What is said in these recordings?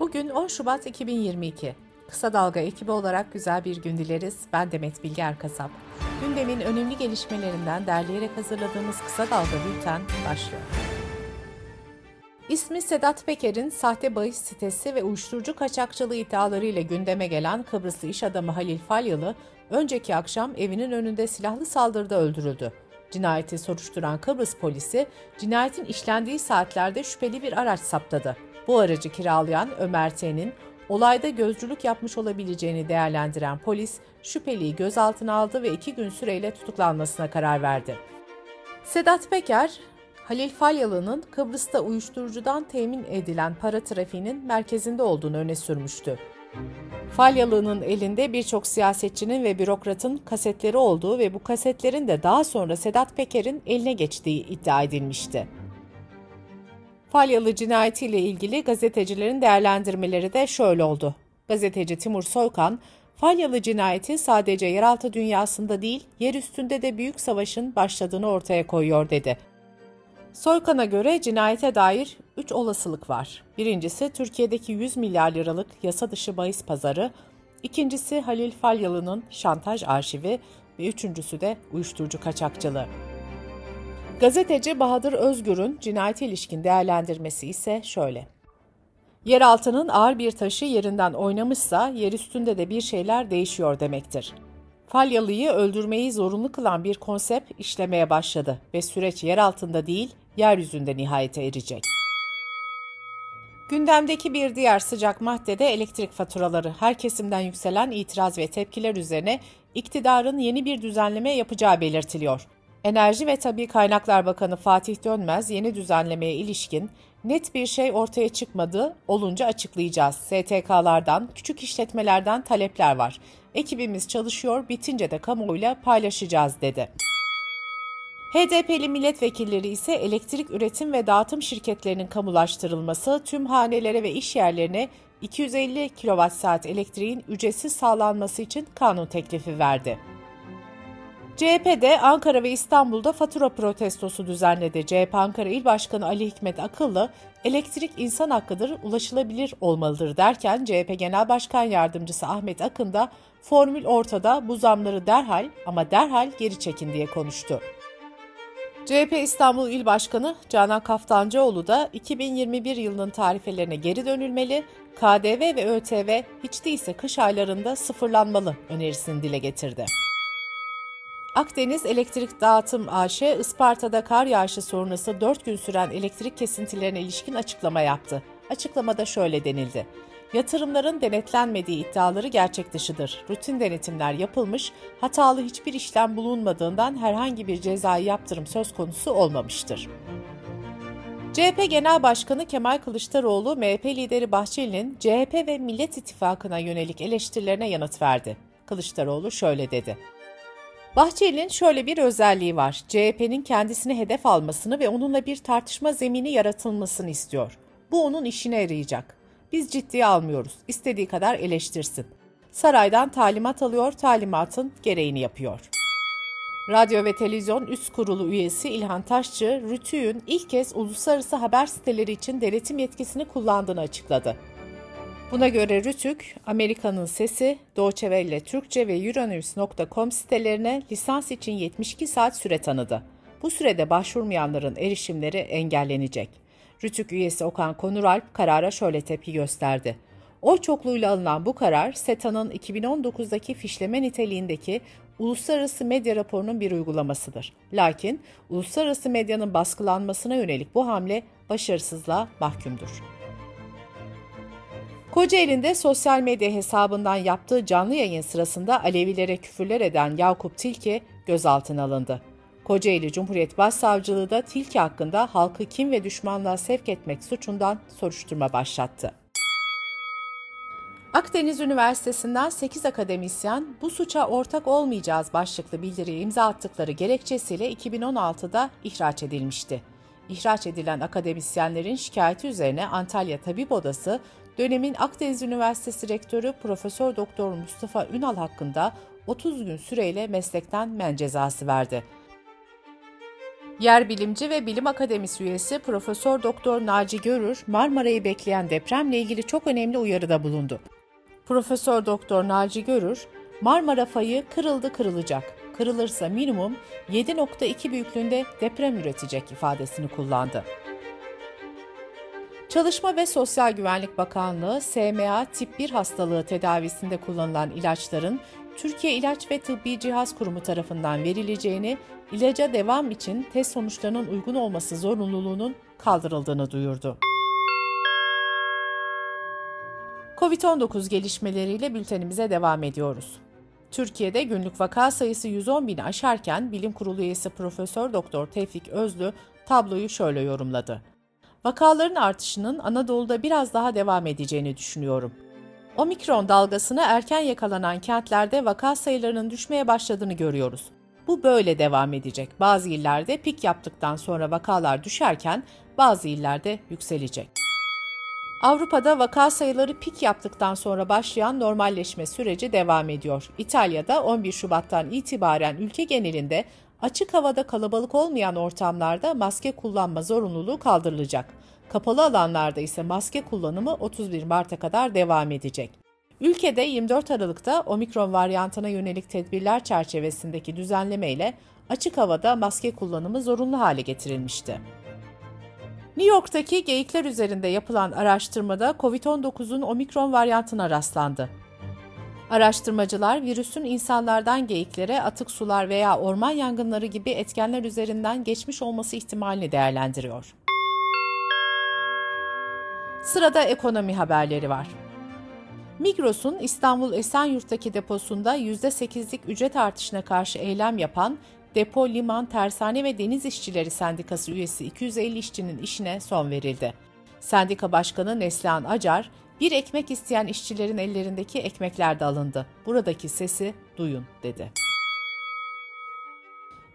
Bugün 10 Şubat 2022. Kısa Dalga ekibi olarak güzel bir gün dileriz. Ben Demet Bilge Erkasap. Gündemin önemli gelişmelerinden derleyerek hazırladığımız Kısa Dalga Bülten başlıyor. İsmi Sedat Peker'in sahte bahis sitesi ve uyuşturucu kaçakçılığı iddialarıyla gündeme gelen Kıbrıslı iş adamı Halil Falyalı, önceki akşam evinin önünde silahlı saldırıda öldürüldü. Cinayeti soruşturan Kıbrıs polisi, cinayetin işlendiği saatlerde şüpheli bir araç saptadı. Bu aracı kiralayan Ömer T'nin olayda gözcülük yapmış olabileceğini değerlendiren polis, şüpheliyi gözaltına aldı ve iki gün süreyle tutuklanmasına karar verdi. Sedat Peker, Halil Falyalı'nın Kıbrıs'ta uyuşturucudan temin edilen para trafiğinin merkezinde olduğunu öne sürmüştü. Falyalı'nın elinde birçok siyasetçinin ve bürokratın kasetleri olduğu ve bu kasetlerin de daha sonra Sedat Peker'in eline geçtiği iddia edilmişti. Falyalı cinayetiyle ilgili gazetecilerin değerlendirmeleri de şöyle oldu. Gazeteci Timur Soykan, Falyalı cinayeti sadece yeraltı dünyasında değil, yer üstünde de büyük savaşın başladığını ortaya koyuyor dedi. Soykan'a göre cinayete dair 3 olasılık var. Birincisi Türkiye'deki 100 milyar liralık yasa dışı bahis pazarı, ikincisi Halil Falyalı'nın şantaj arşivi ve üçüncüsü de uyuşturucu kaçakçılığı. Gazeteci Bahadır Özgür'ün cinayete ilişkin değerlendirmesi ise şöyle. Yeraltının ağır bir taşı yerinden oynamışsa yer üstünde de bir şeyler değişiyor demektir. Falyalı'yı öldürmeyi zorunlu kılan bir konsept işlemeye başladı ve süreç yer altında değil, yeryüzünde nihayete erecek. Gündemdeki bir diğer sıcak madde de elektrik faturaları. Her kesimden yükselen itiraz ve tepkiler üzerine iktidarın yeni bir düzenleme yapacağı belirtiliyor. Enerji ve Tabi Kaynaklar Bakanı Fatih Dönmez yeni düzenlemeye ilişkin net bir şey ortaya çıkmadı, olunca açıklayacağız. STK'lardan, küçük işletmelerden talepler var. Ekibimiz çalışıyor, bitince de kamuoyuyla paylaşacağız dedi. HDP'li milletvekilleri ise elektrik üretim ve dağıtım şirketlerinin kamulaştırılması, tüm hanelere ve iş yerlerine 250 kWh elektriğin ücretsiz sağlanması için kanun teklifi verdi. CHP'de Ankara ve İstanbul'da fatura protestosu düzenledi. CHP Ankara İl Başkanı Ali Hikmet Akıllı, elektrik insan hakkıdır, ulaşılabilir olmalıdır derken CHP Genel Başkan Yardımcısı Ahmet Akın da formül ortada bu zamları derhal ama derhal geri çekin diye konuştu. CHP İstanbul İl Başkanı Canan Kaftancıoğlu da 2021 yılının tarifelerine geri dönülmeli, KDV ve ÖTV hiç değilse kış aylarında sıfırlanmalı önerisini dile getirdi. Akdeniz Elektrik Dağıtım AŞ, Isparta'da kar yağışı sonrası 4 gün süren elektrik kesintilerine ilişkin açıklama yaptı. Açıklamada şöyle denildi. Yatırımların denetlenmediği iddiaları gerçek dışıdır. Rutin denetimler yapılmış, hatalı hiçbir işlem bulunmadığından herhangi bir cezai yaptırım söz konusu olmamıştır. CHP Genel Başkanı Kemal Kılıçdaroğlu, MHP lideri Bahçeli'nin CHP ve Millet İttifakı'na yönelik eleştirilerine yanıt verdi. Kılıçdaroğlu şöyle dedi. Bahçeli'nin şöyle bir özelliği var. CHP'nin kendisini hedef almasını ve onunla bir tartışma zemini yaratılmasını istiyor. Bu onun işine yarayacak. Biz ciddiye almıyoruz. İstediği kadar eleştirsin. Saraydan talimat alıyor, talimatın gereğini yapıyor. Radyo ve Televizyon Üst Kurulu üyesi İlhan Taşçı, Rütü'nün ilk kez uluslararası haber siteleri için denetim yetkisini kullandığını açıkladı. Buna göre Rütük, Amerika'nın Sesi, Deutsche Welle Türkçe ve Euronews.com sitelerine lisans için 72 saat süre tanıdı. Bu sürede başvurmayanların erişimleri engellenecek. Rütük üyesi Okan Konuralp karara şöyle tepki gösterdi. Oy çokluğuyla alınan bu karar, SETA'nın 2019'daki fişleme niteliğindeki uluslararası medya raporunun bir uygulamasıdır. Lakin uluslararası medyanın baskılanmasına yönelik bu hamle başarısızlığa mahkumdur. Kocaeli'nde sosyal medya hesabından yaptığı canlı yayın sırasında Alevilere küfürler eden Yakup Tilki gözaltına alındı. Kocaeli Cumhuriyet Başsavcılığı da Tilki hakkında halkı kim ve düşmanlığa sevk etmek suçundan soruşturma başlattı. Akdeniz Üniversitesi'nden 8 akademisyen bu suça ortak olmayacağız başlıklı bildiriye imza attıkları gerekçesiyle 2016'da ihraç edilmişti. İhraç edilen akademisyenlerin şikayeti üzerine Antalya Tabip Odası dönemin Akdeniz Üniversitesi Rektörü Profesör Doktor Mustafa Ünal hakkında 30 gün süreyle meslekten men cezası verdi. Yer bilimci ve bilim akademisi üyesi Profesör Doktor Naci Görür, Marmara'yı bekleyen depremle ilgili çok önemli uyarıda bulundu. Profesör Doktor Naci Görür, Marmara fayı kırıldı kırılacak. Kırılırsa minimum 7.2 büyüklüğünde deprem üretecek ifadesini kullandı. Çalışma ve Sosyal Güvenlik Bakanlığı, SMA tip 1 hastalığı tedavisinde kullanılan ilaçların Türkiye İlaç ve Tıbbi Cihaz Kurumu tarafından verileceğini, ilaca devam için test sonuçlarının uygun olması zorunluluğunun kaldırıldığını duyurdu. Covid-19 gelişmeleriyle bültenimize devam ediyoruz. Türkiye'de günlük vaka sayısı 110 bini aşarken Bilim Kurulu üyesi Profesör Doktor Tevfik Özlü tabloyu şöyle yorumladı. Vakaların artışının Anadolu'da biraz daha devam edeceğini düşünüyorum. Omikron dalgasına erken yakalanan kentlerde vaka sayılarının düşmeye başladığını görüyoruz. Bu böyle devam edecek. Bazı illerde pik yaptıktan sonra vakalar düşerken bazı illerde yükselecek. Avrupa'da vaka sayıları pik yaptıktan sonra başlayan normalleşme süreci devam ediyor. İtalya'da 11 Şubat'tan itibaren ülke genelinde açık havada kalabalık olmayan ortamlarda maske kullanma zorunluluğu kaldırılacak. Kapalı alanlarda ise maske kullanımı 31 Mart'a kadar devam edecek. Ülkede 24 Aralık'ta omikron varyantına yönelik tedbirler çerçevesindeki düzenleme ile açık havada maske kullanımı zorunlu hale getirilmişti. New York'taki geyikler üzerinde yapılan araştırmada COVID-19'un omikron varyantına rastlandı. Araştırmacılar virüsün insanlardan geyiklere atık sular veya orman yangınları gibi etkenler üzerinden geçmiş olması ihtimalini değerlendiriyor. Sırada ekonomi haberleri var. Migros'un İstanbul Esenyurt'taki deposunda %8'lik ücret artışına karşı eylem yapan Depo, Liman, Tersane ve Deniz İşçileri Sendikası üyesi 250 işçinin işine son verildi. Sendika Başkanı Neslihan Acar, bir ekmek isteyen işçilerin ellerindeki ekmekler de alındı. Buradaki sesi duyun dedi.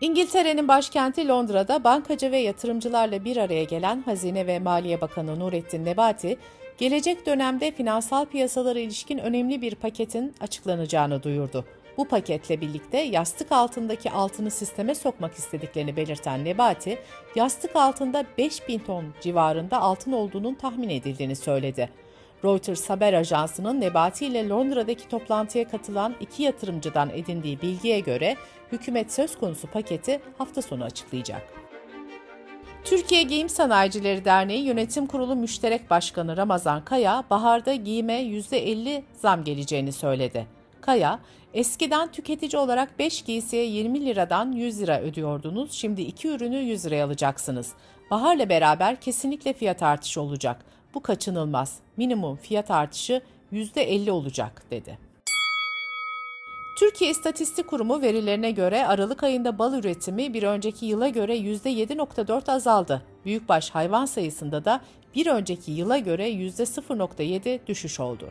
İngiltere'nin başkenti Londra'da bankacı ve yatırımcılarla bir araya gelen Hazine ve Maliye Bakanı Nurettin Nebati, gelecek dönemde finansal piyasalara ilişkin önemli bir paketin açıklanacağını duyurdu. Bu paketle birlikte yastık altındaki altını sisteme sokmak istediklerini belirten Nebati, yastık altında 5000 ton civarında altın olduğunun tahmin edildiğini söyledi. Reuters haber ajansının Nebati ile Londra'daki toplantıya katılan iki yatırımcıdan edindiği bilgiye göre hükümet söz konusu paketi hafta sonu açıklayacak. Türkiye Giyim Sanayicileri Derneği Yönetim Kurulu Müşterek Başkanı Ramazan Kaya, baharda giyime %50 zam geleceğini söyledi. Kaya, eskiden tüketici olarak 5 giysiye 20 liradan 100 lira ödüyordunuz, şimdi 2 ürünü 100 liraya alacaksınız. Baharla beraber kesinlikle fiyat artışı olacak. Bu kaçınılmaz. Minimum fiyat artışı %50 olacak, dedi. Türkiye İstatistik Kurumu verilerine göre Aralık ayında bal üretimi bir önceki yıla göre %7.4 azaldı. Büyükbaş hayvan sayısında da bir önceki yıla göre %0.7 düşüş oldu.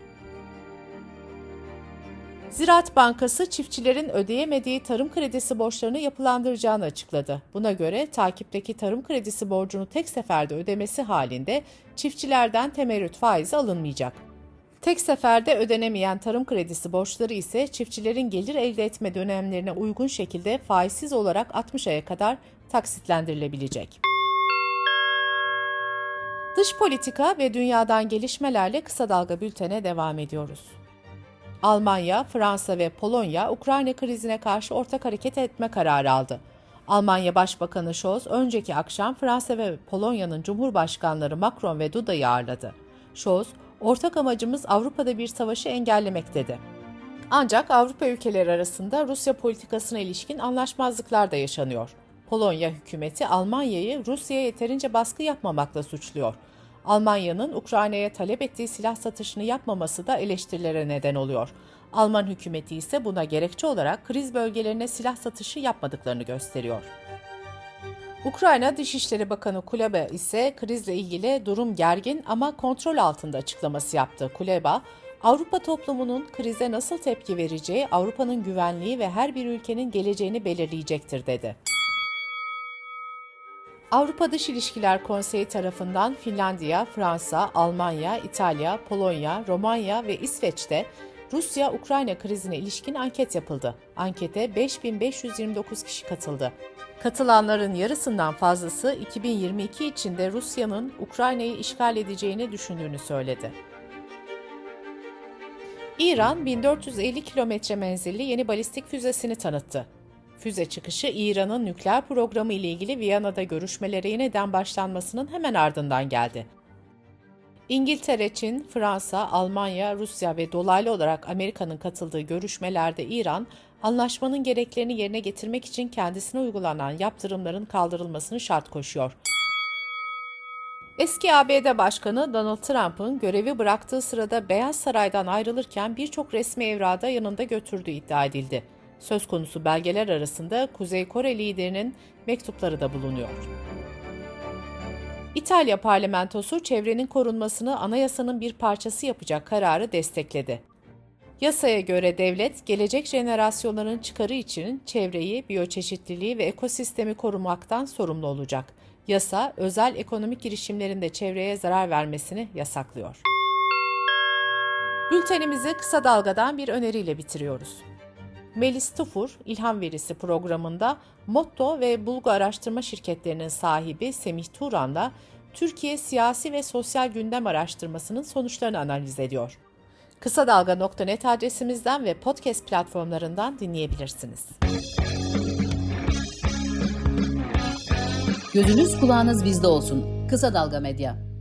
Ziraat Bankası çiftçilerin ödeyemediği tarım kredisi borçlarını yapılandıracağını açıkladı. Buna göre takipteki tarım kredisi borcunu tek seferde ödemesi halinde çiftçilerden temerrüt faizi alınmayacak. Tek seferde ödenemeyen tarım kredisi borçları ise çiftçilerin gelir elde etme dönemlerine uygun şekilde faizsiz olarak 60 aya kadar taksitlendirilebilecek. Dış politika ve dünyadan gelişmelerle kısa dalga bültene devam ediyoruz. Almanya, Fransa ve Polonya Ukrayna krizine karşı ortak hareket etme kararı aldı. Almanya Başbakanı Scholz önceki akşam Fransa ve Polonya'nın Cumhurbaşkanları Macron ve Duda'yı ağırladı. Scholz, ortak amacımız Avrupa'da bir savaşı engellemek dedi. Ancak Avrupa ülkeleri arasında Rusya politikasına ilişkin anlaşmazlıklar da yaşanıyor. Polonya hükümeti Almanya'yı Rusya'ya yeterince baskı yapmamakla suçluyor. Almanya'nın Ukrayna'ya talep ettiği silah satışını yapmaması da eleştirilere neden oluyor. Alman hükümeti ise buna gerekçe olarak kriz bölgelerine silah satışı yapmadıklarını gösteriyor. Ukrayna Dışişleri Bakanı Kuleba ise krizle ilgili durum gergin ama kontrol altında açıklaması yaptı. Kuleba, Avrupa toplumunun krize nasıl tepki vereceği Avrupa'nın güvenliği ve her bir ülkenin geleceğini belirleyecektir dedi. Avrupa Dış İlişkiler Konseyi tarafından Finlandiya, Fransa, Almanya, İtalya, Polonya, Romanya ve İsveç'te Rusya-Ukrayna krizine ilişkin anket yapıldı. Ankete 5529 kişi katıldı. Katılanların yarısından fazlası 2022 içinde Rusya'nın Ukrayna'yı işgal edeceğini düşündüğünü söyledi. İran 1450 kilometre menzilli yeni balistik füzesini tanıttı. Füze çıkışı İran'ın nükleer programı ile ilgili Viyana'da görüşmelere yeniden başlanmasının hemen ardından geldi. İngiltere, Çin, Fransa, Almanya, Rusya ve dolaylı olarak Amerika'nın katıldığı görüşmelerde İran, anlaşmanın gereklerini yerine getirmek için kendisine uygulanan yaptırımların kaldırılmasını şart koşuyor. Eski ABD Başkanı Donald Trump'ın görevi bıraktığı sırada Beyaz Saray'dan ayrılırken birçok resmi evrada yanında götürdüğü iddia edildi. Söz konusu belgeler arasında Kuzey Kore liderinin mektupları da bulunuyor. İtalya parlamentosu çevrenin korunmasını anayasanın bir parçası yapacak kararı destekledi. Yasaya göre devlet, gelecek jenerasyonların çıkarı için çevreyi, biyoçeşitliliği ve ekosistemi korumaktan sorumlu olacak. Yasa, özel ekonomik girişimlerinde çevreye zarar vermesini yasaklıyor. Bültenimizi kısa dalgadan bir öneriyle bitiriyoruz. Melis Tufur, İlham Verisi programında Motto ve Bulgu Araştırma Şirketlerinin sahibi Semih Turan'la Türkiye siyasi ve sosyal gündem araştırmasının sonuçlarını analiz ediyor. Kısa Dalga.net adresimizden ve podcast platformlarından dinleyebilirsiniz. Gözünüz kulağınız bizde olsun. Kısa Dalga Medya.